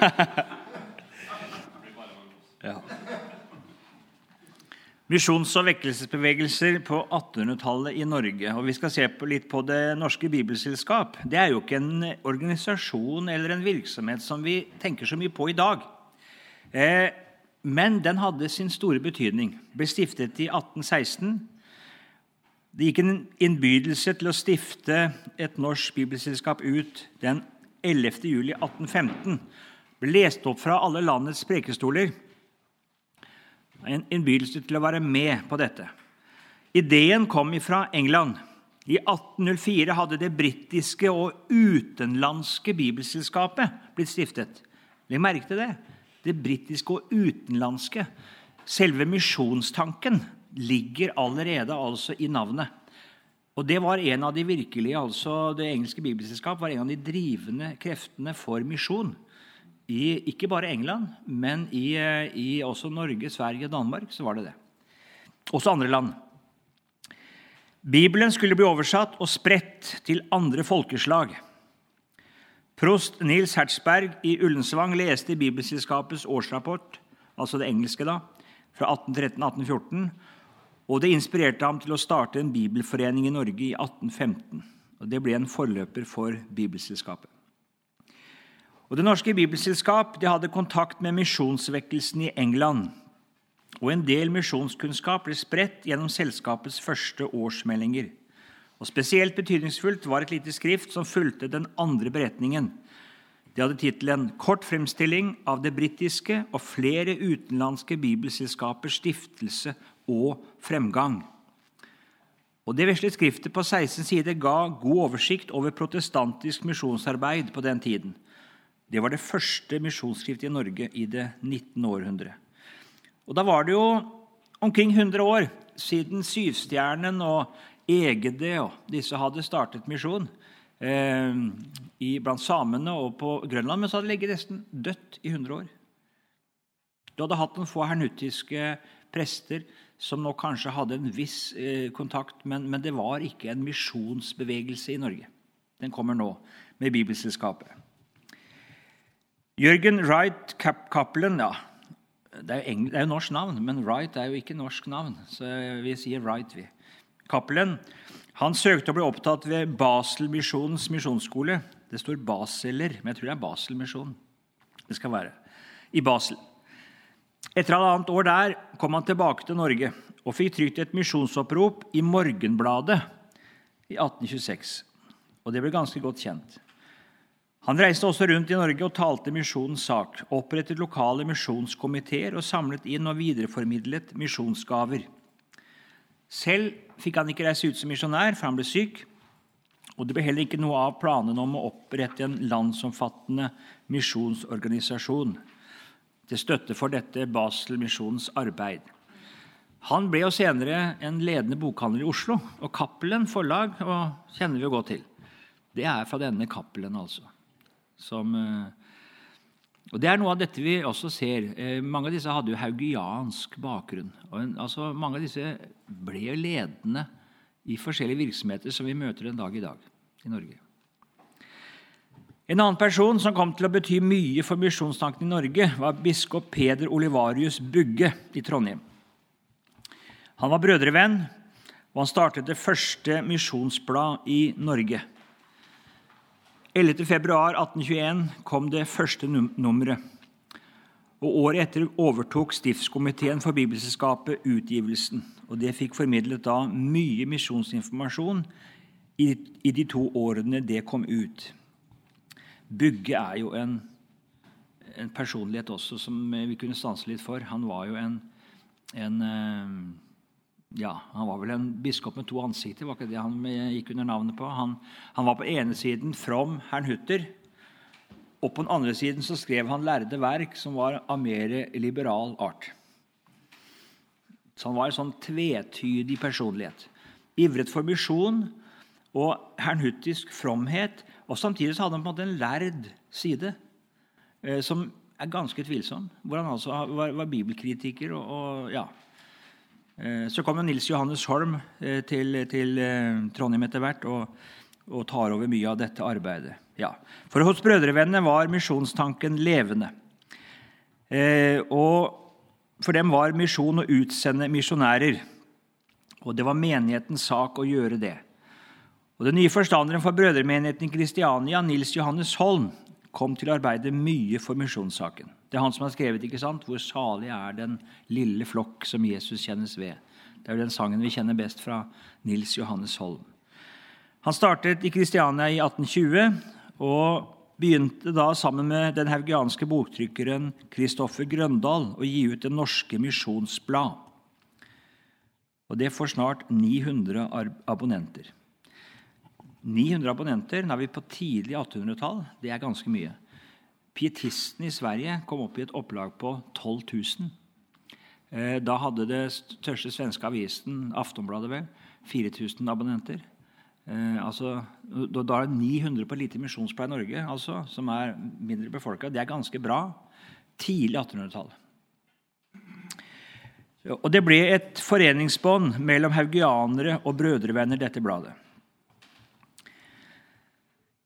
ja. Misjons- og vekkelsesbevegelser på 1800-tallet i Norge. og Vi skal se på litt på Det norske bibelselskap. Det er jo ikke en organisasjon eller en virksomhet som vi tenker så mye på i dag. Eh, men den hadde sin store betydning. Ble stiftet i 1816. Det gikk en innbydelse til å stifte et norsk bibelselskap ut den 11. juli 1815. Ble lest opp fra alle landets prekestoler en innbydelse til å være med på dette. Ideen kom fra England. I 1804 hadde det britiske og utenlandske bibelselskapet blitt stiftet. Legg merke til det. Det britiske og utenlandske. Selve misjonstanken ligger allerede altså i navnet. Og Det var en av de virkelige, altså det engelske bibelselskap var en av de drivende kreftene for misjon i ikke bare England, men i, eh, i også Norge, Sverige og Danmark så var det det. Også andre land. Bibelen skulle bli oversatt og spredt til andre folkeslag. Prost Nils Hertzberg i Ullensvang leste i Bibelselskapets årsrapport, altså det engelske, da, fra 1813-1814, og det inspirerte ham til å starte en bibelforening i Norge i 1815. Og Det ble en forløper for Bibelselskapet. Og Det norske bibelselskap hadde kontakt med misjonsvekkelsen i England. Og En del misjonskunnskap ble spredt gjennom selskapets første årsmeldinger. Og Spesielt betydningsfullt var et lite skrift som fulgte den andre beretningen. Det hadde tittelen 'Kort fremstilling av det britiske og flere utenlandske bibelselskapers stiftelse og fremgang'. Og Det vesle skriftet på 16 sider ga god oversikt over protestantisk misjonsarbeid på den tiden. Det var det første misjonsskrift i Norge i det 19. århundre. Og Da var det jo omkring 100 år siden Syvstjernen og Egede og disse hadde startet misjon eh, blant samene og på Grønland. Men så hadde det ligget nesten dødt i 100 år. Du hadde hatt noen få hernuttiske prester som nok kanskje hadde en viss eh, kontakt, men, men det var ikke en misjonsbevegelse i Norge. Den kommer nå med Bibelselskapet. Jørgen Wright Cappelen ja, det det er jo norsk navn, men Wright er jo ikke norsk navn. Så vi sier Wright, vi. Cappelen han søkte å bli opptatt ved Baselmisjonens misjonsskole. Det står Baseler, men jeg tror det er Baselmisjonen. Det skal være. I Basel. Etter halvannet år der kom han tilbake til Norge og fikk trykt et misjonsopprop i Morgenbladet i 1826. Og det ble ganske godt kjent. Han reiste også rundt i Norge og talte misjonens sak, opprettet lokale misjonskomiteer og samlet inn og videreformidlet misjonsgaver. Selv fikk han ikke reise ut som misjonær, for han ble syk. Og det ble heller ikke noe av planene om å opprette en landsomfattende misjonsorganisasjon til støtte for dette Basel-misjonens arbeid. Han ble jo senere en ledende bokhandler i Oslo, og Cappelen forlag og kjenner vi jo godt til. Det er fra denne Cappelen, altså. Som, eh, og Det er noe av dette vi også ser. Eh, mange av disse hadde jo haugiansk bakgrunn. Og altså, mange av disse ble ledende i forskjellige virksomheter som vi møter en dag i dag i Norge. En annen person som kom til å bety mye for misjonstanken i Norge, var biskop Peder Olivarius Bugge i Trondheim. Han var brødrevenn, og han startet det første misjonsblad i Norge. 11.2.1821 kom det første nummeret. Og Året etter overtok Stiftskomiteen for Bibelselskapet utgivelsen. og Det fikk formidlet da mye misjonsinformasjon i, de to årene det kom ut. Bugge er jo en, en personlighet også som vi kunne stanse litt for. Han var jo en, en eh, ja, Han var vel en biskop med to ansikter, var ikke det han gikk under navnet på? Han, han var på ene siden from Hernhutter, og på den andre siden så skrev han lærde verk som var av mer liberal art. Så han var en sånn tvetydig personlighet. Ivret for misjon og hernhuttisk fromhet. Og samtidig så hadde han på en måte en lærd side eh, som er ganske tvilsom. Hvor han altså var, var bibelkritiker og, og ja, så kom jo Nils Johannes Holm eh, til, til eh, Trondheim etter hvert. og og tar over mye av dette arbeidet. Ja. For hos Brødrevennene var misjonstanken levende. Eh, og for dem var misjon å utsende misjonærer. Og det var menighetens sak å gjøre det. Og Den nye forstanderen for brødremenigheten i Kristiania, Nils Johannes Holm, kom til å arbeide mye for misjonssaken. Det er han som har skrevet ikke sant? 'Hvor salig er den lille flokk som Jesus kjennes ved'. Det er jo den sangen vi kjenner best fra Nils Johannes Holm. Han startet i Kristiania i 1820 og begynte da sammen med den haugianske boktrykkeren Kristoffer Grøndal å gi ut Det Norske Misjonsblad. Og det får snart 900 abonnenter. 900 abonnenter nå er vi på tidlig 1800-tall. Det er ganske mye. Pietisten i Sverige kom opp i et opplag på 12 000. Eh, da hadde det største svenske avisen, Aftonbladet, vel, 4000 abonnenter. Eh, altså, da er det 900 på lite misjonspleie i Norge, altså, som er mindre befolka. Det er ganske bra. Tidlig 1800-tall. Og Det ble et foreningsbånd mellom haugianere og brødrevenner, dette bladet.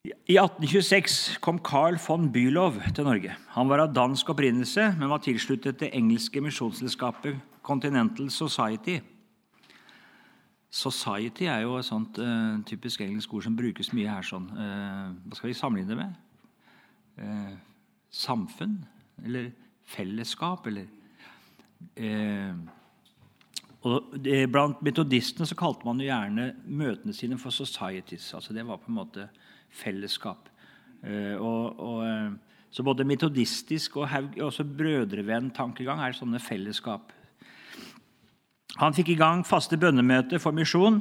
I 1826 kom Carl von Bülow til Norge. Han var av dansk opprinnelse, men var tilsluttet det engelske misjonsselskapet Continental Society. Society er jo et sånt uh, typisk engelsk ord som brukes mye her. sånn. Uh, hva skal vi sammenligne det med? Uh, samfunn? Eller fellesskap? Eller og det, Blant metodistene så kalte man jo gjerne møtene sine for societies. altså Det var på en måte fellesskap. Eh, og, og, eh, så både metodistisk og også brødrevenn-tankegang er sånne fellesskap. Han fikk i gang faste bønnemøter for misjon.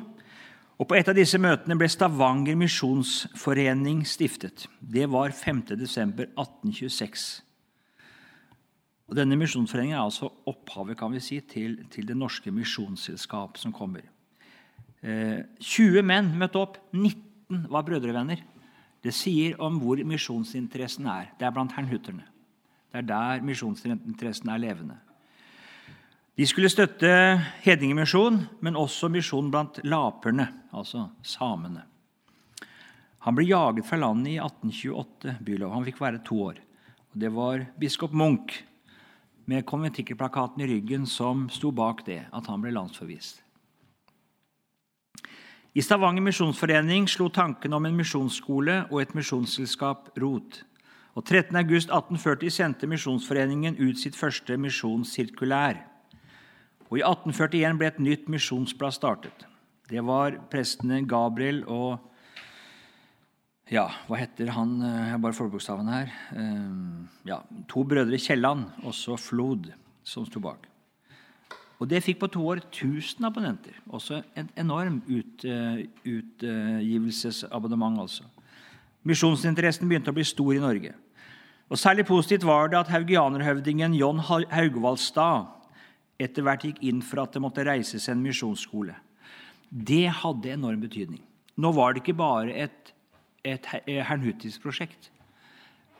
og På et av disse møtene ble Stavanger misjonsforening stiftet. Det var 5.12.1826. Og Denne misjonsforeningen er altså opphavet kan vi si, til, til det norske misjonsselskap som kommer. Eh, 20 menn møtte opp. 19 var brødrevenner. Det sier om hvor misjonsinteressen er. Det er blant hernhutterne. Det er der misjonsinteressen er levende. De skulle støtte hedningemisjon, men også misjon blant laperne, altså samene. Han ble jaget fra landet i 1828. Bylov. Han fikk være to år. Og det var biskop Munch med konventikkelplakaten i ryggen som sto bak det, at han ble landsforvist. I Stavanger misjonsforening slo tanken om en misjonsskole og et misjonsselskap rot. Og 13.8.1840 sendte Misjonsforeningen ut sitt første misjonssirkulær. Og I 1841 ble et nytt misjonsblad startet. Det var prestene Gabriel og ja, hva heter han Jeg har bare forbokstavene her. Ehm, ja, To brødre Kielland, også Flod, som sto bak. Og det fikk på to år 1000 abonnenter. Også en enorm ut, uh, utgivelsesabonnement. altså. Misjonsinteressen begynte å bli stor i Norge. Og Særlig positivt var det at haugianerhøvdingen John Haugvaldstad etter hvert gikk inn for at det måtte reises en misjonsskole. Det hadde enorm betydning. Nå var det ikke bare et, et hernhuttisk prosjekt.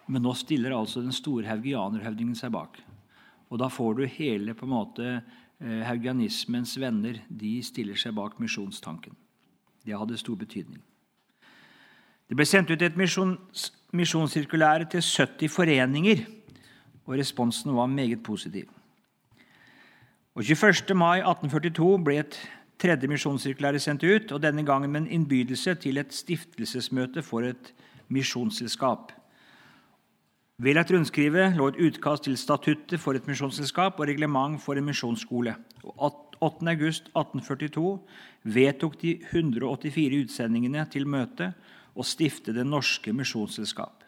Men nå stiller altså den store haugianerhøvdingen seg bak. Og da får du hele på en måte Eh, haugianismens venner de stiller seg bak misjonstanken. Det hadde stor betydning. Det ble sendt ut et misjonssirkulære til 70 foreninger, og responsen var meget positiv. Og 21. mai 1842 ble et tredje misjonssirkulære sendt ut, og denne gangen med en innbydelse til et stiftelsesmøte for et misjonsselskap. Ved et rundskrivet lå et utkast til statuttet for et misjonsselskap og reglement for en misjonsskole. 8.8.1842 vedtok de 184 utsendingene til møtet og stiftet Det norske misjonsselskap.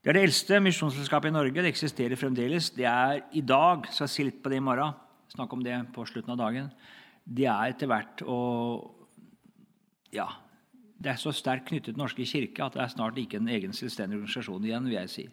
Det er det eldste misjonsselskapet i Norge. Det eksisterer fremdeles. Det er i dag skal jeg si litt på det i morgen, snakke om det på slutten av dagen. Det er etter hvert å ja, det er så sterkt knyttet til Den norske kirke at det er snart ikke en egen selvstendig organisasjon igjen. vil jeg si.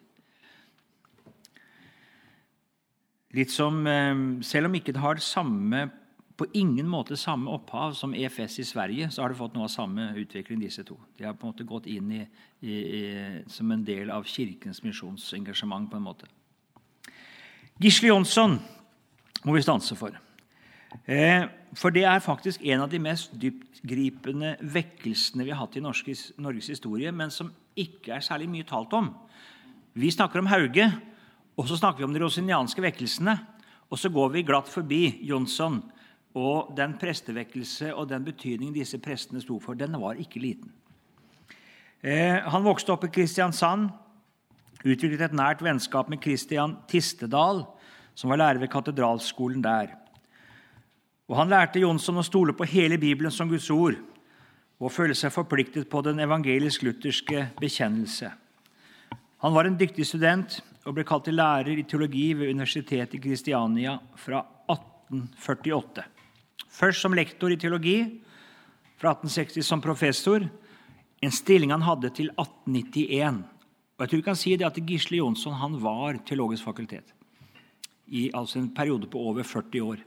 Litt som, eh, Selv om ikke det har samme, på ingen måte samme opphav som EFS i Sverige, så har det fått noe av samme utvikling, disse to. De har på en måte gått inn i, i, i, som en del av Kirkens misjonsengasjement. på en måte. Gisle Jonsson må vi stanse for. Eh, for det er faktisk en av de mest dyptgripende vekkelsene vi har hatt i Norges, Norges historie, men som ikke er særlig mye talt om. Vi snakker om Hauge, og så snakker vi om de rosinianske vekkelsene. Og så går vi glatt forbi Jonsson og den prestevekkelse og den betydning disse prestene sto for. Den var ikke liten. Eh, han vokste opp i Kristiansand, utviklet et nært vennskap med Kristian Tistedal, som var lærer ved katedralskolen der. Og Han lærte Jonsson å stole på hele Bibelen som Guds ord og føle seg forpliktet på den evangelisk-lutherske bekjennelse. Han var en dyktig student og ble kalt til lærer i teologi ved Universitetet i Kristiania fra 1848. Først som lektor i teologi, fra 1860 som professor, en stilling han hadde til 1891. Og jeg tror vi kan si det at Gisle Jonsson han var teologisk fakultet i altså en periode på over 40 år.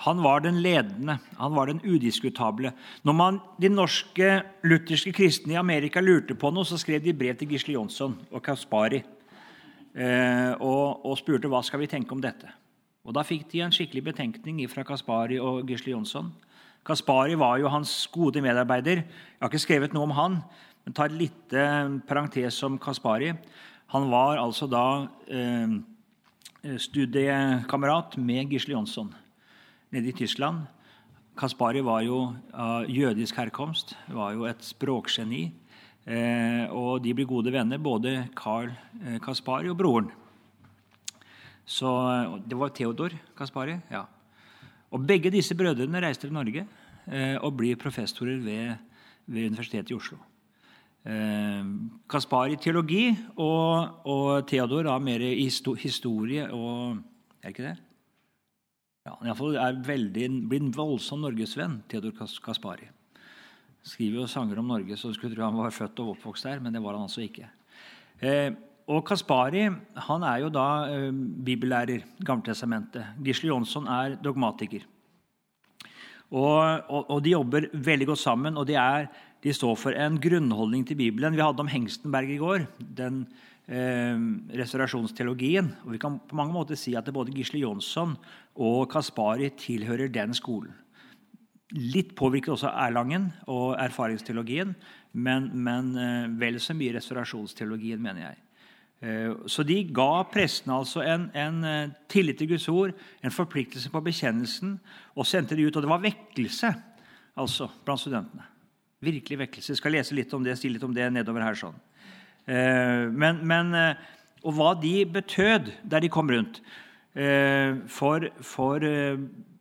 Han var den ledende, han var den udiskutable. Når man, de norske lutherske kristne i Amerika lurte på noe, så skrev de brev til Gisle Jonsson og Kaspari eh, og, og, spurte hva skal vi tenke om dette. Og Da fikk de en skikkelig betenkning fra Kaspari og Gisle Jonsson. Kaspari var jo hans gode medarbeider. Jeg har ikke skrevet noe om han, men tar et lite parentes om Kaspari. Han var altså da eh, studiekamerat med Gisle Jonsson nede i Tyskland. Kaspari var jo av jødisk herkomst, var jo et språkgeni. Eh, og de blir gode venner, både Carl eh, Kaspari og broren. Så Det var Theodor Kaspari. ja. Og Begge disse brødrene reiste til Norge eh, og blir professorer ved, ved Universitetet i Oslo. Kaspari teologi og, og Theodor da mer historie og Er ikke det? Ja, han iallfall er veldig, blir en voldsom norgesvenn, Theodor Kaspari. Skriver jo sanger om Norge, så du skulle tro han var født og oppvokst der, men det var han altså ikke. Eh, og Kaspari han er jo da eh, bibellærer, Gammeltestamentet. Gisle Jonsson er dogmatiker. Og, og, og, de jobber veldig godt sammen, og de, er, de, står for en grunnholdning til Bibelen. Vi hadde om Hengstenberg i går. den eh, restaurasjonsteologien. Og vi kan på mange måter si at både Gisle Jonsson og Kaspari tilhører den skolen. Litt påvirket også Erlangen og erfaringsteologien, men, men eh, vel så mye restaurasjonsteologien, mener jeg. Eh, så de ga prestene altså en, en, eh, tillit til Guds ord, en forpliktelse på bekjennelsen, og sendte de ut. Og det var vekkelse altså, blant studentene. Virkelig vekkelse. Jeg skal lese litt om det, si litt om det nedover her. sånn. Eh, men, men, eh, og hva de betød der de kom rundt. Eh, for, for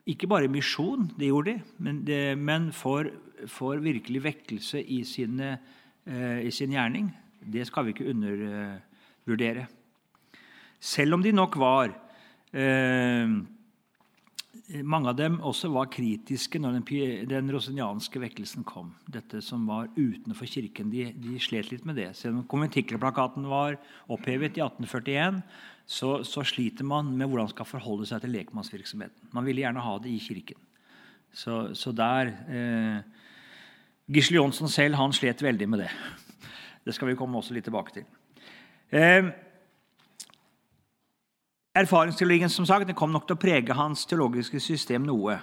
ikke bare misjon, det gjorde de, men, det, men for, for, virkelig vekkelse i, sine, i, sin gjerning. Det skal vi ikke undervurdere. Selv om de nok var eh, mange av dem også var kritiske når den, den rosinianske vekkelsen kom. Dette som var utenfor kirken. De, de slet litt med det. Selv om konventikkelplakaten var opphevet i 1841, så, så, sliter man med hvordan man skal forholde seg til lekmannsvirksomheten. Man ville gjerne ha det i kirken. Så, så der eh, Gisle Jonsson selv han slet veldig med det. Det skal vi komme også litt tilbake til. Eh, Erfaringsteologien som sagt, kom nok til å prege hans teologiske system noe.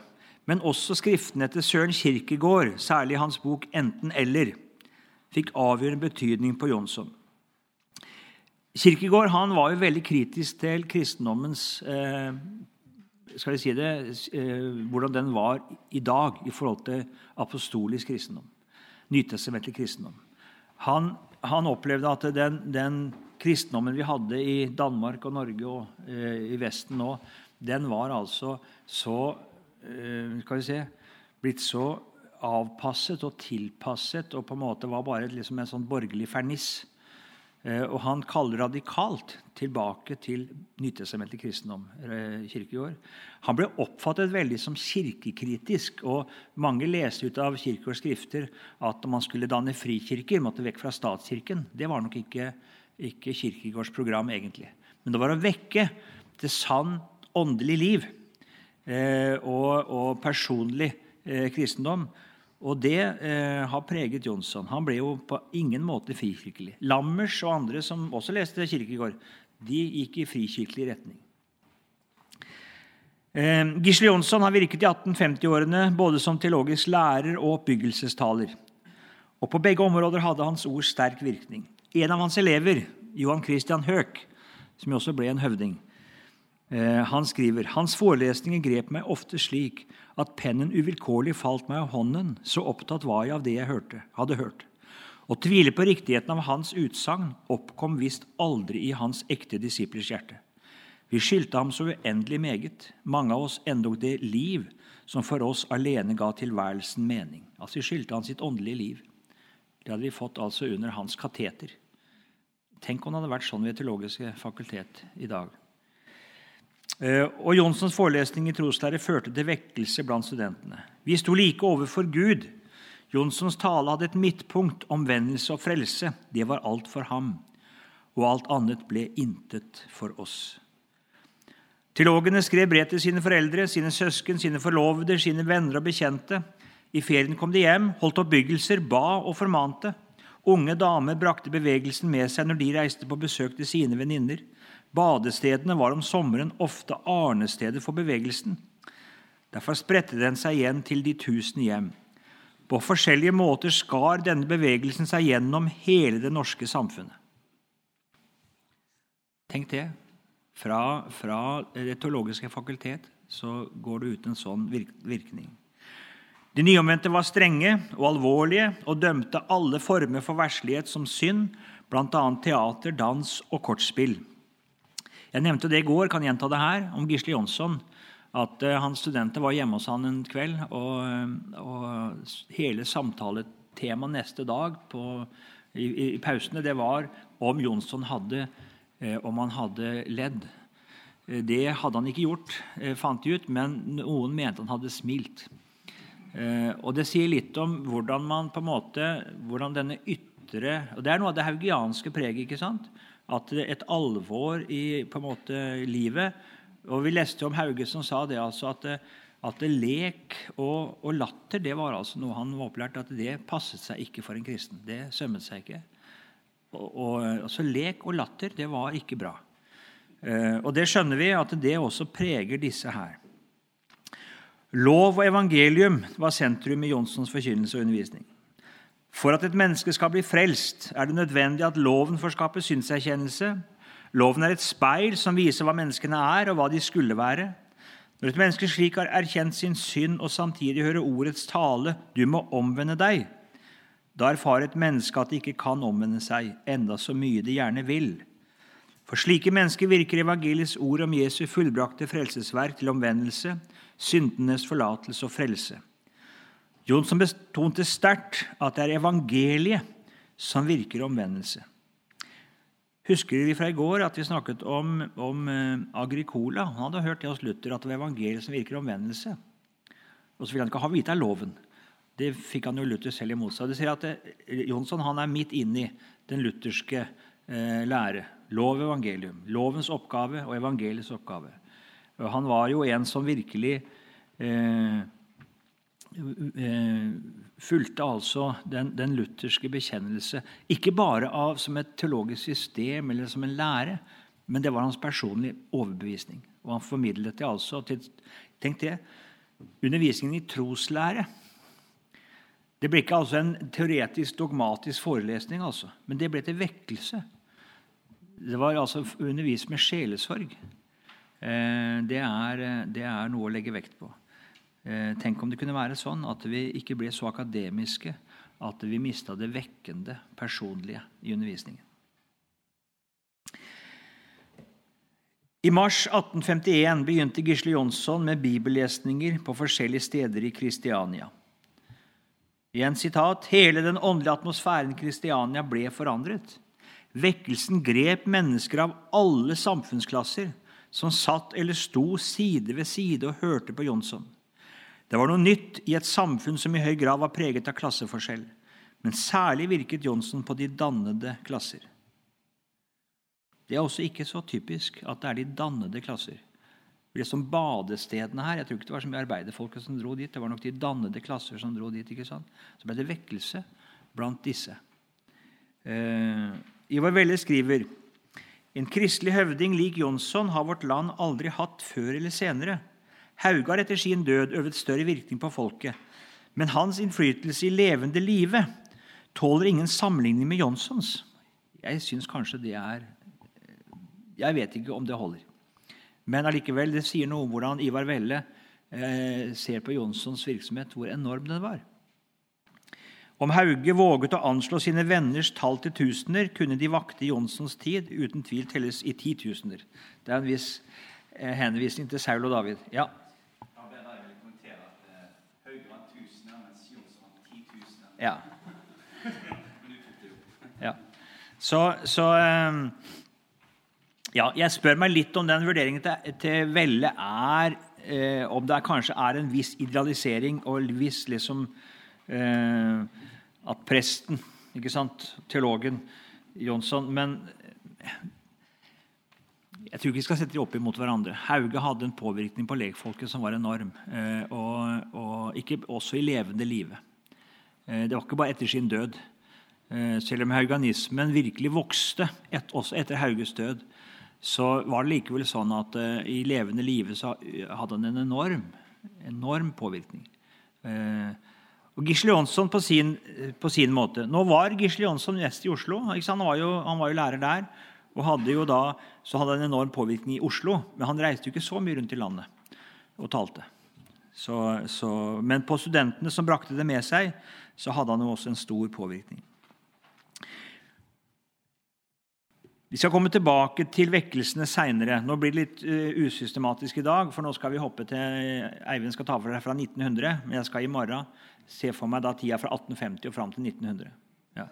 Men også skriftene til Søren Kirkegård, særlig hans bok 'Enten eller', fikk avgjørende betydning på Jonsson. Kirkegård han var jo veldig kritisk til kristendommens eh, skal jeg si det, eh, hvordan den var i dag i forhold til apostolisk kristendom. Nytestamentlig kristendom. Han, han opplevde at den, den kristendommen vi hadde i Danmark og Norge og eh, i Vesten nå, den var altså så eh, skal vi se, blitt så avpasset og tilpasset og på en måte var bare liksom en sånn borgerlig ferniss. Eh, og han kaller radikalt tilbake til nytestamentlig kristendom. Eh, Han ble oppfattet veldig som kirkekritisk. og Mange leste ut av Kirkegårds skrifter at man skulle danne frikirker, måtte vekk fra statskirken. Det var nok ikke ikke Kirkegårds program, egentlig. Men det var å vekke til sann åndelig liv eh, og, og, personlig eh, kristendom. Og det eh, har preget Jonsson. Han ble jo på ingen måte frikirkelig. Lammers og andre som også leste Kirkegård, de gikk i frikirkelig retning. Eh, Gisle Jonsson har virket i 1850-årene både som teologisk lærer og oppbyggelsestaler. Og På begge områder hadde hans ord sterk virkning. En av hans elever, Johan Christian Høek, som også ble en høvding, eh, han skriver hans forelesninger grep meg ofte slik at pennen uvilkårlig falt meg av hånden, så opptatt var jeg av det jeg hørte, hadde hørt. Å tvile på riktigheten av hans utsagn oppkom visst aldri i hans ekte disiplers hjerte. Vi skyldte ham så uendelig meget, mange av oss endog det liv som for oss alene ga tilværelsen mening. Altså Vi skyldte han sitt åndelige liv. Det hadde vi fått altså under hans kateter. Tenk om det hadde vært sånn ved Teologiske fakultet i dag. Eh, og Jonssons forelesning i troslære førte til vekkelse blant studentene. Vi sto like overfor Gud. Jonssons tale hadde et midtpunkt, omvendelse og frelse. Det var alt for ham. Og alt annet ble intet for oss. Teologene skrev brev til sine foreldre, sine søsken, sine forlovede, sine venner og bekjente. I ferien kom de hjem, holdt oppbyggelser, ba og formante. Unge damer brakte bevegelsen med seg når de reiste på besøk til sine venninner. Badestedene var om sommeren ofte arnestedet for bevegelsen. Derfor spredte den seg igjen til de tusen hjem. På forskjellige måter skar denne bevegelsen seg gjennom hele det norske samfunnet. Tenk det. Fra, fra Det teologiske fakultet så går det ut en sånn virkning. De nyomvendte var strenge og alvorlige og dømte alle former for verslighet som synd, bl.a. teater, dans og kortspill. Jeg nevnte det i går, kan gjenta det her, om Gisle Jonsson. At uh, hans studenter var hjemme hos han en kveld, og, eh, og hele samtaletemaet neste dag på, i, i, pausene det var om Jonsson hadde, uh, om han hadde ledd. Det hadde han ikke gjort, fant de ut, men noen mente han hadde smilt. Og Det sier litt om hvordan man på en måte, hvordan denne ytre og Det er noe av det haugianske preget. ikke sant? at det er et alvor i på en måte livet. Og Vi leste om Hauge som sa det altså at, at lek og, og, latter det var altså noe han var opplært at det passet seg ikke for en kristen. Det sømmet seg ikke. Og, og, altså Lek og latter det var ikke bra. Eh, og Det skjønner vi at det også preger disse her. Lov og evangelium var sentrum i Jonssons forkynnelse og undervisning. For at et menneske skal bli frelst, er det nødvendig at loven får skape synserkjennelse. Loven er et speil som viser hva menneskene er, og hva de skulle være. Når et menneske slik har erkjent sin synd og samtidig hører ordets tale 'du må omvende deg', da erfarer et menneske at det ikke kan omvende seg, enda så mye det gjerne vil. For slike mennesker virker evangeliets ord om Jesu fullbrakte frelsesverk til omvendelse, syndenes forlatelse og frelse. Jonsson betonte sterkt at det er evangeliet som virker omvendelse. Husker vi fra i går at vi snakket om, om uh, Agricola? Han hadde hørt det hos Luther at det var evangeliet som virker omvendelse. Og så ville han ikke ha vite av loven. Det fikk han jo Luther selv imot seg. Det sier at uh, Jonsson han er midt inne i den lutherske eh, lære. Lov og evangelium. Lovens oppgave og evangeliets oppgave. Han var jo en som virkelig eh, Eh, fulgte altså den, den, lutherske bekjennelse. Ikke bare av, som et teologisk system eller som en lære, men det var hans personlige overbevisning. Og han formidlet det altså til Tenk det. Undervisningen i troslære. Det ble ikke altså en teoretisk, dogmatisk forelesning, altså, men det ble til vekkelse. Det var altså undervist med sjelesorg. Eh, det er, det er noe å legge vekt på. Eh, tenk om det kunne være sånn at vi ikke ble så akademiske at vi mista det vekkende, personlige i undervisningen. I mars 1851 begynte Gisle Jonsson med bibellesninger på forskjellige steder i Kristiania. en sitat, Hele den åndelige atmosfæren i Kristiania ble forandret. Vekkelsen grep mennesker av alle samfunnsklasser som satt eller sto side ved side og hørte på Jonsson. Det var noe nytt i et samfunn som i høy grad var preget av klasseforskjell. Men særlig virket Jonsson på de dannede klasser. Det er også ikke så typisk at det er de dannede klasser. Det som badestedene her, Jeg tror ikke det var så mye arbeiderfolk som dro dit. Det var nok de dannede klasser som dro dit. ikke sant? Så ble det vekkelse blant disse. Eh, Ivar Velle skriver en kristelig høvding lik Jonsson har vårt land aldri hatt før eller senere. Hauge har etter sin død øvet større virkning på folket, men hans innflytelse i levende live tåler ingen sammenligning med Jonssons. Jeg syns kanskje det er Jeg vet ikke om det holder. Men allikevel, det sier noe om hvordan Ivar Velle eh, ser på Jonssons virksomhet, hvor enorm den var. Om Hauge våget å anslå sine venners tall til tusener, kunne de vakte Jonssons tid uten tvil telles i titusener. Det er en viss eh, henvisning til Saul og David. Ja. Ja. ja. Så, så um, ja, jeg spør meg litt om den vurderingen til, til Velle er eh, om det er, kanskje er en viss idealisering og en viss liksom eh, At presten, ikke sant, teologen Jonsson Men jeg tror ikke vi skal sette dem opp imot hverandre. Hauge hadde en påvirkning på lekfolket som var enorm. Eh, og, og ikke, også i levende live. Eh, det var ikke bare etter sin død. Eh, selv om hauganismen virkelig vokste et, også etter Hauges død, så var det likevel sånn at uh, i levende live så hadde han en enorm, enorm påvirkning. Uh, og Gisle Jonsson på sin, på sin, måte. Nå var Gisle Jonsson gjest i Oslo. Han var, jo, han, var jo, lærer der. Og hadde jo da, så hadde han en enorm påvirkning i Oslo. Men han reiste jo ikke så mye rundt i landet og talte. Så, så, men på studentene som brakte det med seg, så hadde han jo også en stor påvirkning. Vi skal komme tilbake til vekkelsene seinere. Nå blir det litt uh, usystematisk i dag, for nå skal vi hoppe til Eivind skal ta for seg fra 1900. Men jeg skal i morgen se for meg da tida fra 1850 og fram til 1900. Ja.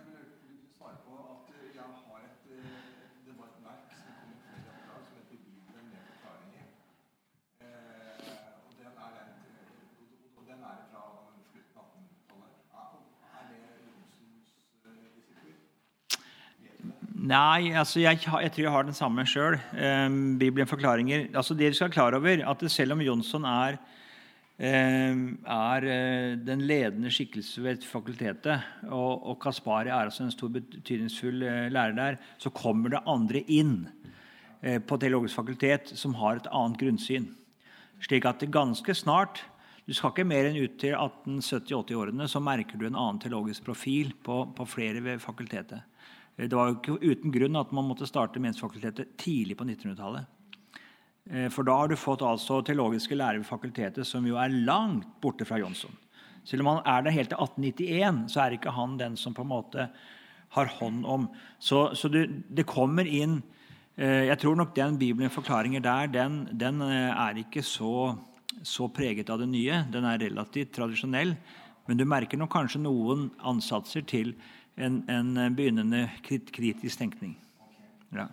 Nei, altså jeg, jeg, tror jeg har den samme sjøl. Um, Bibelen forklaringer. Altså det du skal klar over, at selv om Jonsson er, um, er uh, den ledende skikkelse ved fakultetet, og, og Kaspari er altså en stor betydningsfull uh, lærer der, så kommer det andre inn uh, på Teologisk fakultet som har et annet grunnsyn. Slik at ganske snart du skal ikke mer enn ut til 1870-80-årene, så merker du en annen teologisk profil på, på flere ved fakultetet. Eh, det var jo ikke uten grunn at man måtte starte Menighetsfakultetet tidlig på 1900-tallet. Eh, for da har du fått altså teologiske lærere ved fakultetet som jo er langt borte fra Jonsson. Selv om han er der helt til 1891, så er ikke han den som på en måte har hånd om. Så, så det, det, kommer inn eh, Jeg tror nok den Bibelen forklaringer der, den, den er ikke så, så, preget av det nye. Den er relativt tradisjonell. Men du merker nok kanskje noen ansatser til en, en begynnende kritisk tenkning. Ja.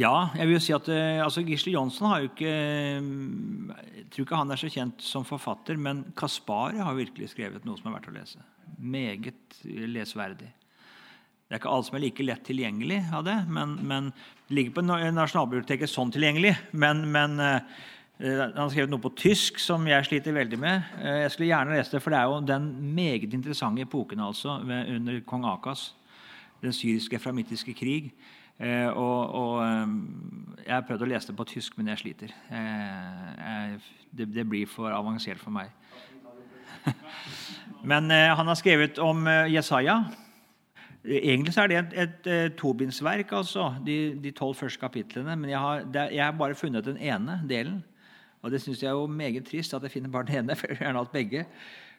Ja, jeg vil jo si at eh, altså Gisle Johnsen har jo ikke Jeg tror ikke han er så kjent som forfatter, men Kaspari har virkelig skrevet noe som er verdt å lese. Meget lesverdig. Det er ikke alt som er like lett tilgjengelig av det, men, men det ligger på Nasjonalbiblioteket sånn tilgjengelig. Men, men eh, Eh, han har skrevet noe på tysk som jeg sliter veldig med. Eh, jeg skulle gjerne lese det, for det er jo den meget interessante epoken altså, under kong Akas. Den syriske eframittiske krig. Eh, og, og, Jeg har prøvd å lese det på tysk, men jeg sliter. Det, det, blir for avansert for meg. men han har skrevet om Jesaja. Egentlig så er det et, et, et tobindsverk, altså, de tolv første kapitlene. Men jeg har, det, jeg har bare funnet den ene delen. Og det syns jeg er jo meget trist at jeg finner bare den ene, for jeg vil gjerne hatt begge.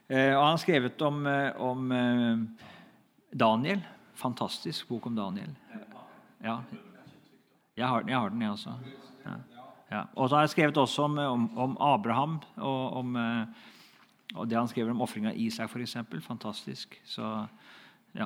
Eh, og han har skrevet om, eh, om eh, Daniel. Fantastisk bok om Daniel. Ja. Jeg har, jeg har den, jeg også. Ja. Ja. Og så har jeg skrevet også om, om, om Abraham og, om, og det han skriver om ofring av Isak, f.eks. Fantastisk. Så ja.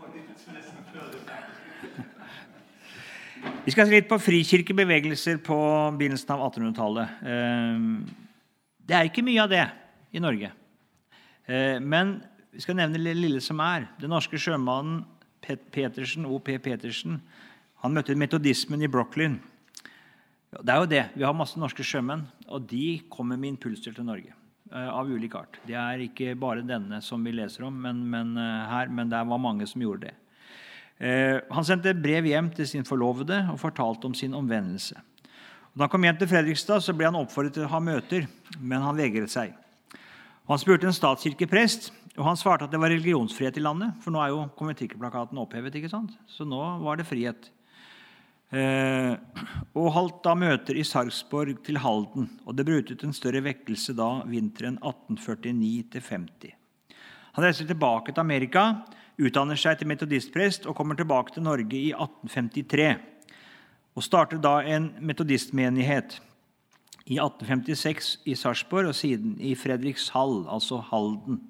Vi skal se litt på frikirkebevegelser på begynnelsen av 1800-tallet. Eh, det er ikke mye av det i Norge. Eh, men vi skal nevne det lille som er. Den norske sjømannen Petersen, O.P. Petersen han møtte metodismen i Brooklyn. Det er jo det. Vi har masse norske sjømenn, og de kommer med impulser til Norge. Eh, av ulik art. Det er ikke bare denne som vi leser om, men, men, her, men det var mange som gjorde det. Eh, han sendte brev hjem til sin forlovede og fortalte om sin omvendelse. Da han kom hjem til Fredrikstad, så ble han oppfordret til å ha møter, men han vegret seg. Han spurte en statskirkeprest, og han svarte at det var religionsfrihet i landet. For nå er jo konventikkelplakaten opphevet, ikke sant? så nå var det frihet. Eh, og holdt da møter i Sarpsborg til Halden. Og det brøt ut en større vekkelse da vinteren 1849-50. Han reiste tilbake til Amerika utdanner seg til metodistprest og kommer tilbake til Norge i 1853. Og starter da en metodistmenighet i 1856 i Sarpsborg og siden i Fredrikshall, altså Halden.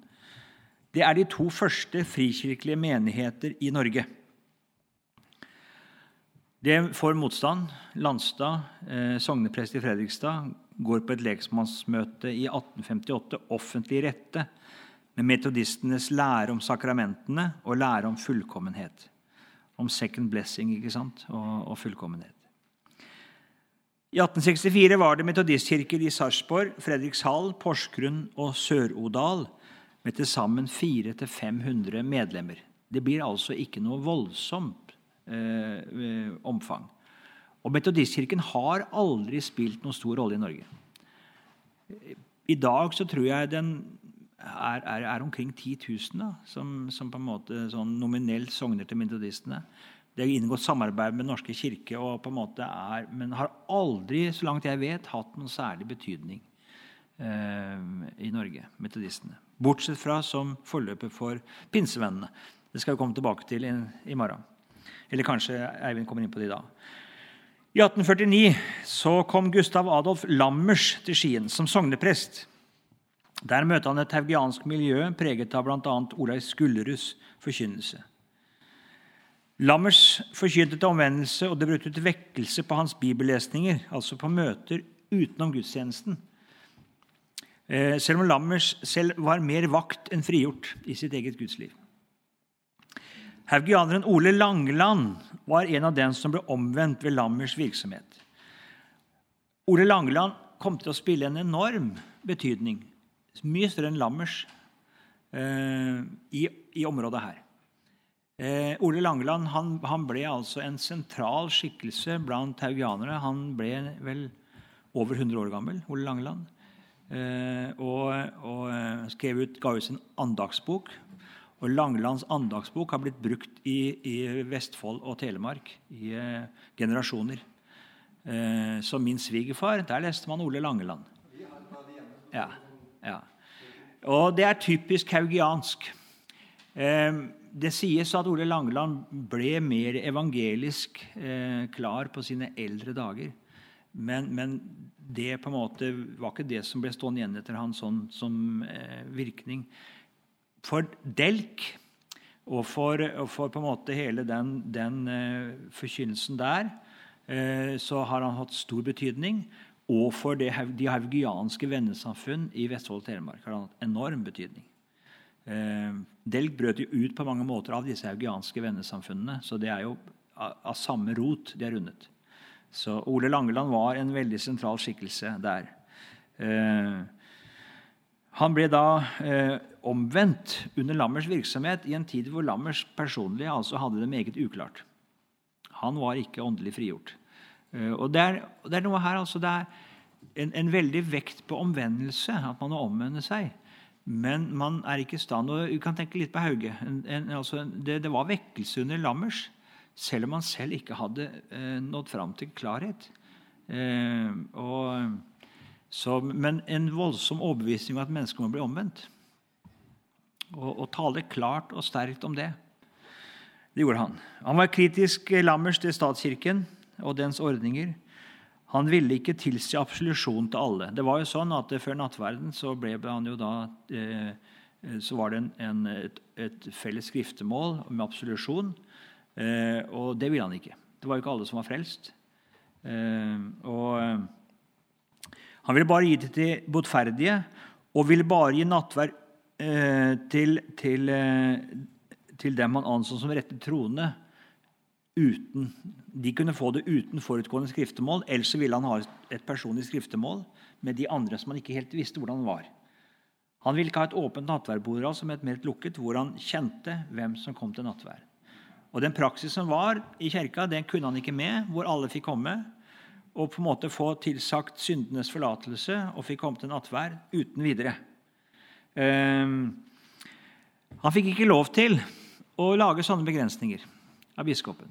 Det er de to første frikirkelige menigheter i Norge. Det får motstand. Landstad, eh, sogneprest i Fredrikstad, går på et leksmannsmøte i 1858, offentlig rette, med metodistenes lære om sakramentene og lære om fullkommenhet. Om second blessing ikke sant? Og, og fullkommenhet. I 1864 var det metodistkirker i Sarpsborg, Fredrikshall, Porsgrunn og Sør-Odal med til sammen 400-500 medlemmer. Det blir altså ikke noe voldsomt eh, omfang. Og Metodistkirken har aldri spilt noen stor rolle i Norge. I dag så tror jeg den er, er, er omkring 10 000 da, som, som, på en måte sånn nominelt sogner til metodistene. Det har inngått samarbeid med Norske kirke, og på en måte er, men har aldri så langt jeg vet, hatt noen særlig betydning eh, i Norge, metodistene. Bortsett fra som forløper for pinsevennene. Det skal vi komme tilbake til i, i morgen. Eller kanskje Eivind kommer inn på det i dag. I 1849 så kom Gustav Adolf Lammers til Skien som sogneprest. Der møter han et haugiansk miljø preget av bl.a. Olai Skulleruds forkynnelse. Lammers forkynte til omvendelse, og det brøt ut vekkelse på hans bibellesninger, altså på møter utenom gudstjenesten. Eh, selv om Lammers selv var mer vakt enn frigjort i sitt eget gudsliv. Haugianeren Ole Langeland var en av dem som ble omvendt ved Lammers virksomhet. Ole Langeland kom til å spille en enorm betydning mye større enn Lammers eh, i, i, området her. Eh, Ole Langeland han, han, ble altså en sentral skikkelse blant haugianere. Han ble vel over 100 år gammel, Ole Langeland. Eh, og, og eh, skrev ut, ga ut sin andagsbok. Og Langelands andagsbok har blitt brukt i, i Vestfold og Telemark i eh, generasjoner. Eh, som min svigerfar, der leste man Ole Langeland. Ja. Ja. Og det er typisk haugiansk. Det sies at Ole Langeland ble mer evangelisk eh, klar på sine eldre dager. Men, men, det måte var ikke det som ble stående igjen etter han sånn, som eh, virkning. For Delk og for, og for, på en måte hele den, den uh, forkynnelsen der, så har han hatt stor betydning og for de haugianske vennesamfunn i Vestfold og Telemark har det hatt enorm betydning. Eh, Delg brøt jo ut på mange måter av disse haugianske vennesamfunnene, så det er jo av samme rot de er rundet. Så Ole Langeland var en veldig sentral skikkelse der. Eh, han ble da eh, omvendt under Lammers virksomhet i en tid hvor Lammers personlig altså hadde det meget uklart. Han var ikke åndelig frigjort. Eh, og det er, det er, noe her, altså Det er en, en, veldig vekt på omvendelse, at man må omvende seg. Men man er ikke i stand og Vi kan tenke litt på Hauge. En, en, altså det, det, var vekkelse under Lammers, selv om han selv ikke hadde eh, nådd fram til klarhet. Eh, og, så, men en voldsom overbevisning om at mennesket må bli omvendt. Og, og tale klart og sterkt om det. Det gjorde han. Han var kritisk Lammers til statskirken og dens ordninger. Han ville ikke tilsi absolusjon til alle. Det var jo sånn at Før nattverden så da eh, eh, så var det en, en, et, et, felles skriftemål med absolusjon. Eh, og det ville han ikke. Det var jo ikke alle som var frelst. Eh, og eh, han ville bare gi det til botferdige og ville bare gi nattverd eh, til, til, til, dem han anså som rette troende. Uten, de kunne få det uten forutgående skriftemål. Ellers ville han ha et personlig skriftemål med de andre som han ikke helt visste hvordan han var. Han ville ikke ha et åpent nattverdbord som et mer lukket, hvor han kjente hvem som kom til nattverd. Og Den praksis som var i kirka, den kunne han ikke med, hvor alle fikk komme og på en måte få tilsagt syndenes forlatelse og fikk komme til nattverd uten videre. Um, han fikk ikke lov til å lage sånne begrensninger av biskopen.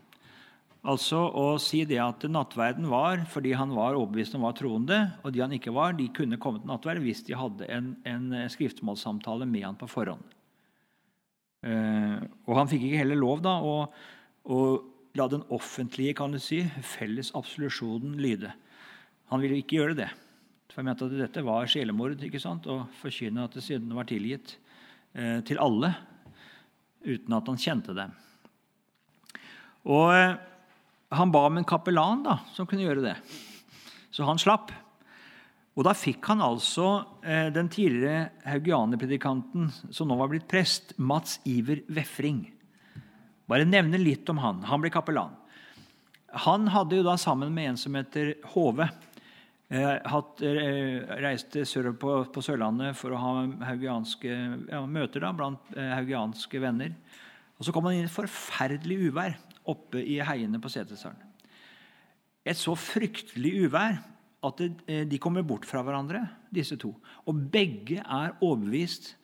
Altså å si det at nattverden var fordi han var overbevist om var troende, og de han ikke var, de kunne komme til nattverd hvis de hadde en, en skriftmålssamtale med han på forhånd. Eh, og han fikk ikke heller lov da å, å la den offentlige kan du si, felles absolusjonen lyde. Han ville ikke gjøre det. For jeg mente at dette var sjelemord ikke sant? å forkynne at syndene var tilgitt eh, til alle uten at han kjente dem. Og uh, han ba om en kapellan da, som kunne gjøre det. Så han slapp. Og da fikk han altså eh, den tidligere haugianerpredikanten som nå var blitt prest, Mats Iver Vefring. Bare nevne litt om han. Han ble kapellan. Han hadde jo da sammen med en som heter Hove, eh, hatt, eh, reiste sørover på, på, Sørlandet for å ha haugianske, ja, møter da, blant eh, haugianske venner. Og Så kom han inn i et forferdelig uvær oppe i heiene på Setesdalen. Et så fryktelig uvær at eh, de kommer bort fra hverandre, disse to. Og begge er overbevist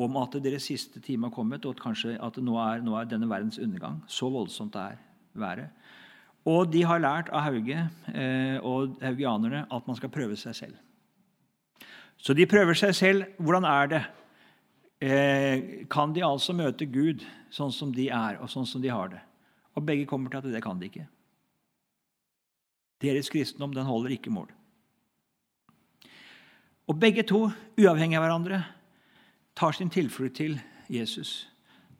om at deres siste time har kommet, og at kanskje at nå er, nå er denne verdens undergang. Så voldsomt det er været. Og de har lært av Hauge eh, og haugianerne at man skal prøve seg selv. Så de prøver seg selv. Hvordan er det? Eh, kan de altså møte Gud sånn som de er, og sånn som de har det? Og begge kommer til at det kan de ikke. Deres kristendom den holder ikke mål. Og begge to, uavhengig av hverandre, tar sin tilflukt til Jesus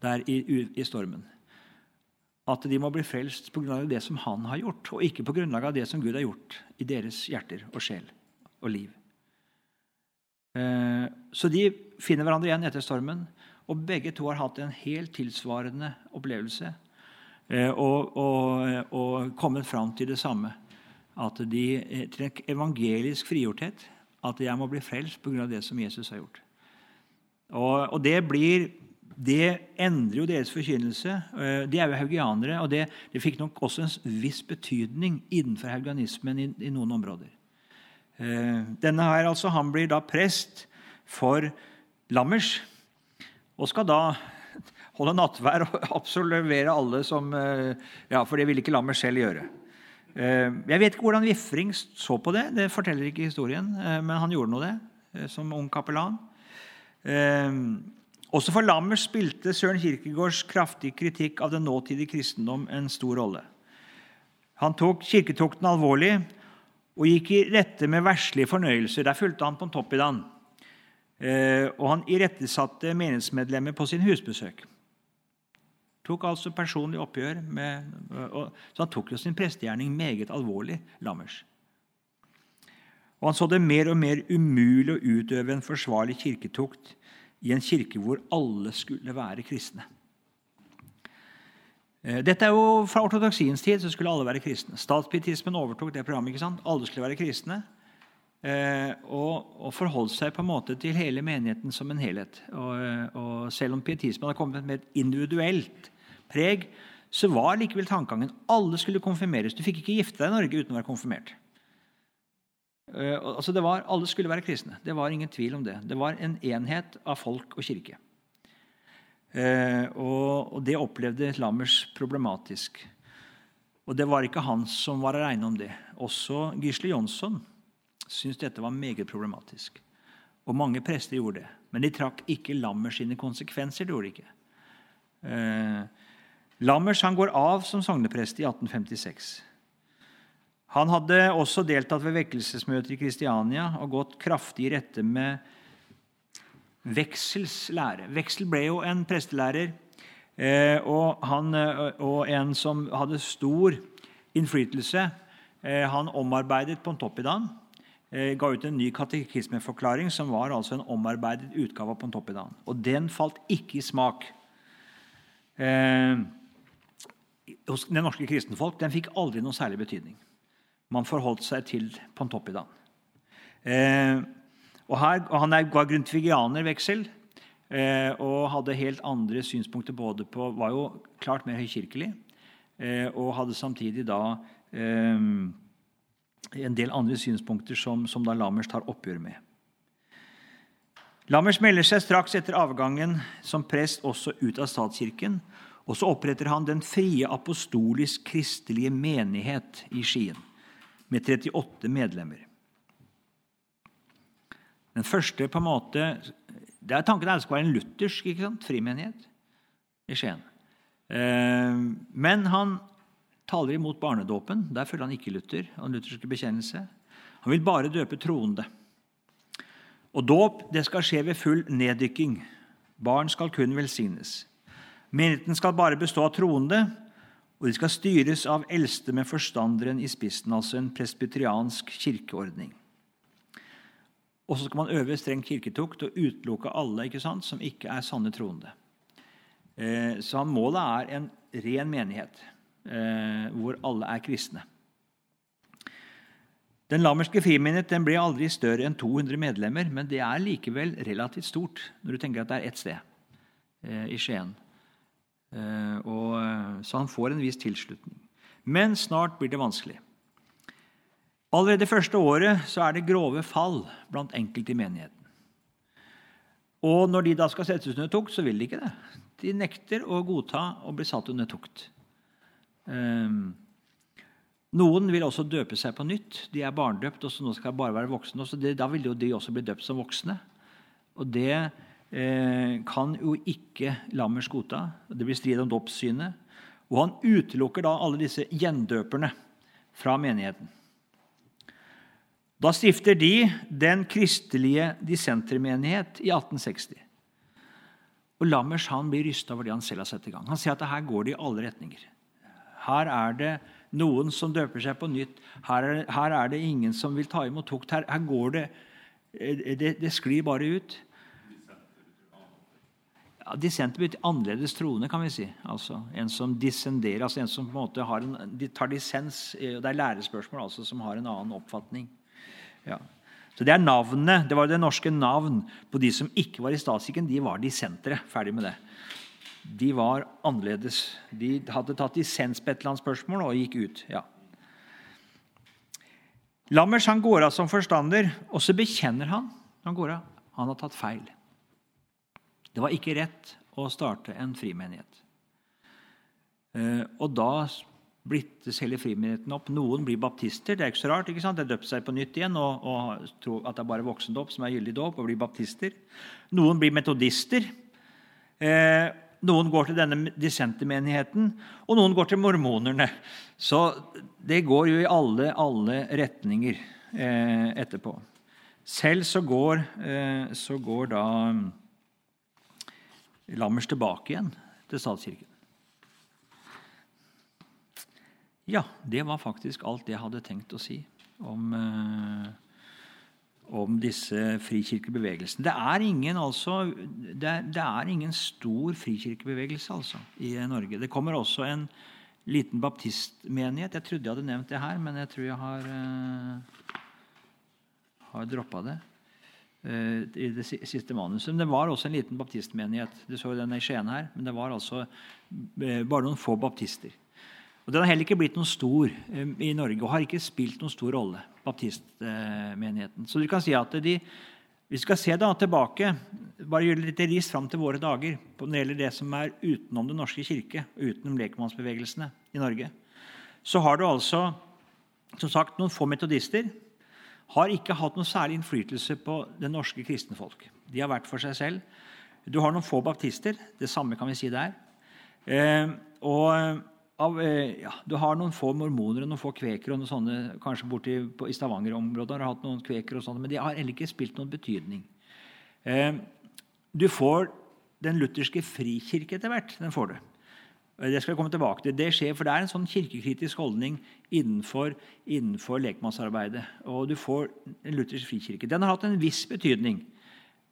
der i, i stormen. At de må bli frelst pga. det som han har gjort, og ikke på grunnlag av det som Gud har gjort i deres hjerter og sjel og liv. Eh, så de finner hverandre igjen etter stormen, og begge to har hatt en helt tilsvarende opplevelse og, og, og kommet fram til det samme. At de, eh, til evangelisk frigjorthet. At jeg må bli frelst pga. det som Jesus har gjort. Og, og det, blir, det endrer jo deres forkynnelse. Eh, de er jo haugianere, og det, det, fikk nok også en viss betydning innenfor haugianismen i, i noen områder. Denne her, altså, Han blir da prest for Lammers og skal da holde nattvær og absolvere alle som eh, Ja, for det ville ikke lammet selv gjøre. Eh, jeg vet ikke hvordan Vifring så på det, det forteller ikke historien. Eh, men han gjorde nå det som ung kapellan. Også for Lammers spilte Søren Kirkegårds kraftig kritikk av den nåtidige kristendom en stor rolle. Han tok kirketukten alvorlig og gikk i rette med verslige fornøyelser. Der fulgte han på en topp i dag. Og han irettesatte menighetsmedlemmer på sin husbesøk. Tok altså personlig oppgjør med, og, Så han tok jo sin prestegjerning meget alvorlig, Lammers. Og han så det mer og mer umulig å utøve en forsvarlig kirketukt i en kirke hvor alle skulle være kristne. Eh, dette er jo Fra ortodoksiens tid så skulle alle være kristne. Statspietismen overtok det programmet. ikke sant? Alle skulle være kristne. Eh, og, og forholdt seg på en måte til hele menigheten som en helhet. Og, og Selv om pietismen hadde kommet med et individuelt preg, så var likevel tankegangen alle skulle konfirmeres. Du fikk ikke gifte deg i Norge uten å være konfirmert. Uh, altså det var, Alle skulle være kristne. Det var ingen tvil om det. Det var en enhet av folk og kirke. Uh, og, det opplevde Lammers problematisk. Og det var ikke han som var aleine om det. Også Gisle Jonsson syntes dette var meget problematisk. Og mange prester gjorde det. Men de trakk ikke Lammers sine konsekvenser. det gjorde de ikke. Lammers han går av som sogneprest i 1856. Han hadde også deltatt ved vekkelsesmøter i Kristiania og gått kraftig i rette med Veksels lære. Veksel ble jo en prestelærer eh, og, han, eh, og, en som hadde stor innflytelse. Eh, han omarbeidet Pontoppidan, ga ut en ny katekismeforklaring, som var altså en omarbeidet utgave av Pontoppidan. Og den falt ikke i smak. Hos det norske kristenfolk den fikk aldri noe særlig betydning. Man forholdt seg til Pontoppidan. Eh, og, her, og Han var grundtvigianer, Veksel, eh, og hadde helt andre synspunkter både på Var jo klart mer høykirkelig, eh, og hadde samtidig da eh, en del andre synspunkter som, som da Lammers tar oppgjør med. Lammers melder seg straks etter avgangen som prest også ut av statskirken. Og så oppretter han Den frie apostolisk-kristelige menighet i Skien med 38 medlemmer. Den første på en måte, det er Tanken er at det skal være en luthersk ikke sant, frimenighet i Skien. Eh, men han taler imot barnedåpen. Der følger han ikke Luther og den lutherske bekjennelse. Han vil bare døpe troende. Og dåp det skal skje ved full neddykking. Barn skal kun velsignes. Menigheten skal bare bestå av troende, og de skal styres av eldste med forstanderen i spissen, altså en presbyteriansk kirkeordning. Og så skal man øve streng kirketukt og utelukke alle ikke sant, som ikke er sanne troende. Eh, så målet er en ren menighet eh, hvor alle er kristne. Den lammerske friminnet den ble aldri større enn 200 medlemmer, men det er likevel relativt stort når du tenker at det er ett sted eh, i Skien. Og, så han får en viss tilslutning. Men snart blir det vanskelig. Allerede første året så er det grove fall blant enkelte i menigheten. Og når de da skal settes under tukt, så vil de ikke det. De nekter å godta å bli satt under tukt. Um, noen vil også døpe seg på nytt. De er barndøpt, og så nå skal de bare være voksne. Det, da vil jo de også bli døpt som voksne. Og det eh, kan jo ikke Lammers godta. Det blir strid om dåpssynet. Og han utelukker da alle disse gjendøperne fra menigheten. Da stifter de Den kristelige dissentermenighet i 1860. Og Lammers han blir rysta over det han selv har satt i gang. Han sier at her går det i alle retninger. Her er det noen som døper seg på nytt. Her er, her er det ingen som vil ta imot tukt. Her, her går det, eh, det Det sklir bare ut. Ja, Dissenter betyr annerledes troende, kan vi si. Altså, En som dissenderer, altså en som på en måte en, de tar dissens. Eh, det er lærespørsmål altså, som har en annen oppfatning. Ja. Så Det er navnet, det var det norske navn på de som ikke var i statskirken. De var dissentere. Ferdig med det. De var annerledes. De hadde tatt dissens på et eller annet spørsmål og gikk ut. ja. Lammers han går av som forstander, og så bekjenner han han går av, han har tatt feil. Det var ikke rett å starte en frimenighet. Eh, og da blittes hele frimenigheten opp. Noen blir baptister. Det er ikke så rart. ikke sant? De døpt seg på nytt igjen og, og tror at det er bare voksendåp som er gyldig dåp, og blir baptister. Noen blir metodister. Eh, noen går til denne dissentermenigheten, og noen går til mormonerne. Så det går jo i alle, alle retninger eh, etterpå. Selv så går, eh, så går da Lammers tilbake igjen til statskirken. Ja, det var faktisk alt jeg hadde tenkt å si om, eh, om disse frikirkebevegelsene. Det er ingen, altså, det er, det er ingen stor frikirkebevegelse altså, i Norge. Det kommer også en liten baptistmenighet. Jeg trodde jeg hadde nevnt det her, men jeg tror jeg har, uh, har droppa det i det siste manuset. Men det var også en liten baptistmenighet. Du så den i Skien her, men det var altså uh, bare noen få baptister. Og Den har heller ikke blitt noen stor eh, i Norge og har ikke spilt noen stor rolle. baptistmenigheten. Så du kan si at de, Vi skal se da tilbake, bare gjøre litt ris fram til våre dager når det gjelder det som er utenom Den norske kirke utenom lekmannsbevegelsene i Norge. Så har du altså som sagt, noen få metodister. Har ikke hatt noe særlig innflytelse på det norske kristne folk. De har vært for seg selv. Du har noen få baptister. Det samme kan vi si der. Eh, og av, eh, ja, Du har noen få mormoner og noen få kvekere. og noen sånne, Kanskje borti på, i Stavanger-området har hatt noen kvekere, og sånne, men de har heller ikke spilt noen betydning. Eh, Du får den lutherske frikirke etter hvert. Den får du. Det skal jeg komme tilbake til. Det skjer, for det er en sånn kirkekritisk holdning innenfor, innenfor lekmannsarbeidet. Og du får en luthersk frikirke. Den har hatt en viss betydning,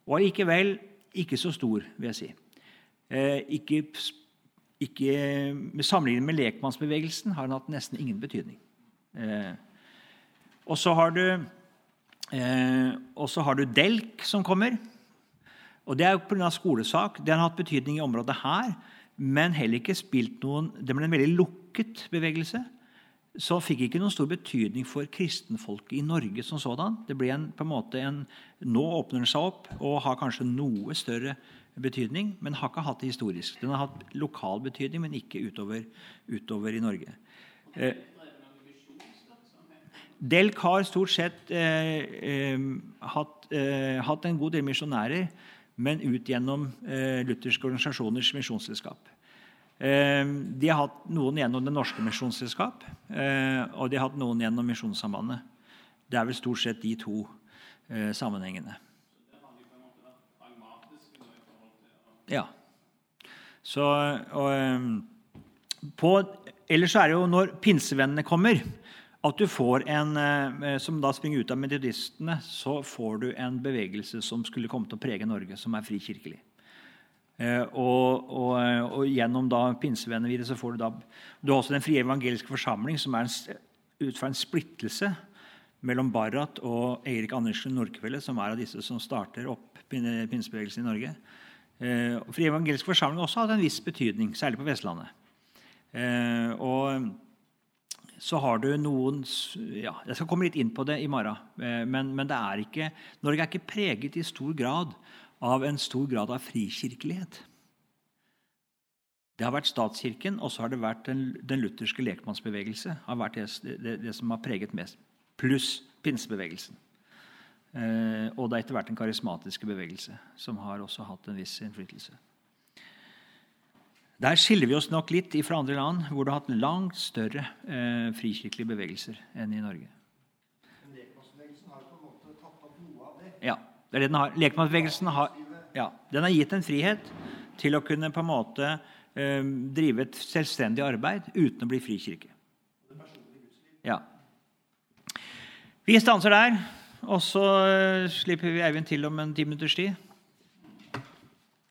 og allikevel ikke så stor, vil jeg si. Eh, ikke, ikke, med Sammenlignet med lekmannsbevegelsen har den hatt nesten ingen betydning. Eh, og så har eh, har du Delk som kommer. Og Det er jo pga. skolesak. Den har hatt betydning i området her men heller ikke spilt noen Det ble en veldig lukket bevegelse. Så fikk ikke noen stor betydning for kristenfolket i Norge som sådan. Det ble en, på en måte en, Nå åpner den seg opp og har kanskje noe større betydning, men har ikke hatt det historisk. Den har hatt lokal betydning, men ikke utover, utover i Norge. Eh, Delk har stort sett eh, eh, hatt, eh, hatt, en god del misjonærer men ut gjennom eh, lutherske organisasjoners misjonsselskap. Eh, de har hatt noen gjennom Det norske misjonsselskap, eh, og de har hatt noen gjennom Misjonssambandet. Det er vel stort sett de to sammenhengene. Ja. Så, og, på, ellers er det jo når pinsevennene kommer at du får en, eh, Som da springer ut av metodistene, så får du en bevegelse som skulle komme til å prege Norge, som er frikirkelig. Eh, og, og, og, gjennom da pinsevenner videre så får du da Du har også Den frie evangeliske forsamling, som er en, ut fra en splittelse mellom Barrat og Eirik Andersen Nordkvelde, som er av disse som starter opp pinsebevegelsen i Norge. Eh, frie evangeliske forsamling har også hatt en viss betydning, særlig på Vestlandet. og så har du noen ja, Jeg skal komme litt inn på det i morgen. Eh, men, men er ikke, Norge er ikke preget i stor grad av en stor grad av frikirkelighet. Det har vært statskirken, og så har det vært den, den lutherske lekmannsbevegelse. har vært det, det, det, som har preget mest. Pluss pinsebevegelsen. Eh, og det er etter hvert den karismatiske bevegelse, som har også hatt en viss innflytelse. Der skiller vi oss nok litt fra andre land hvor det har hatt langt større eh, frikirkelige bevegelser enn i Norge. Men har på en måte tatt opp noe av det? Ja. det er det den har. Lekmannsbevegelsen har, ja, den har gitt en frihet til å kunne på en måte eh, drive et selvstendig arbeid uten å bli frikirke. Ja. Vi stanser der, og så eh, slipper vi Eivind til om en ti minutters tid.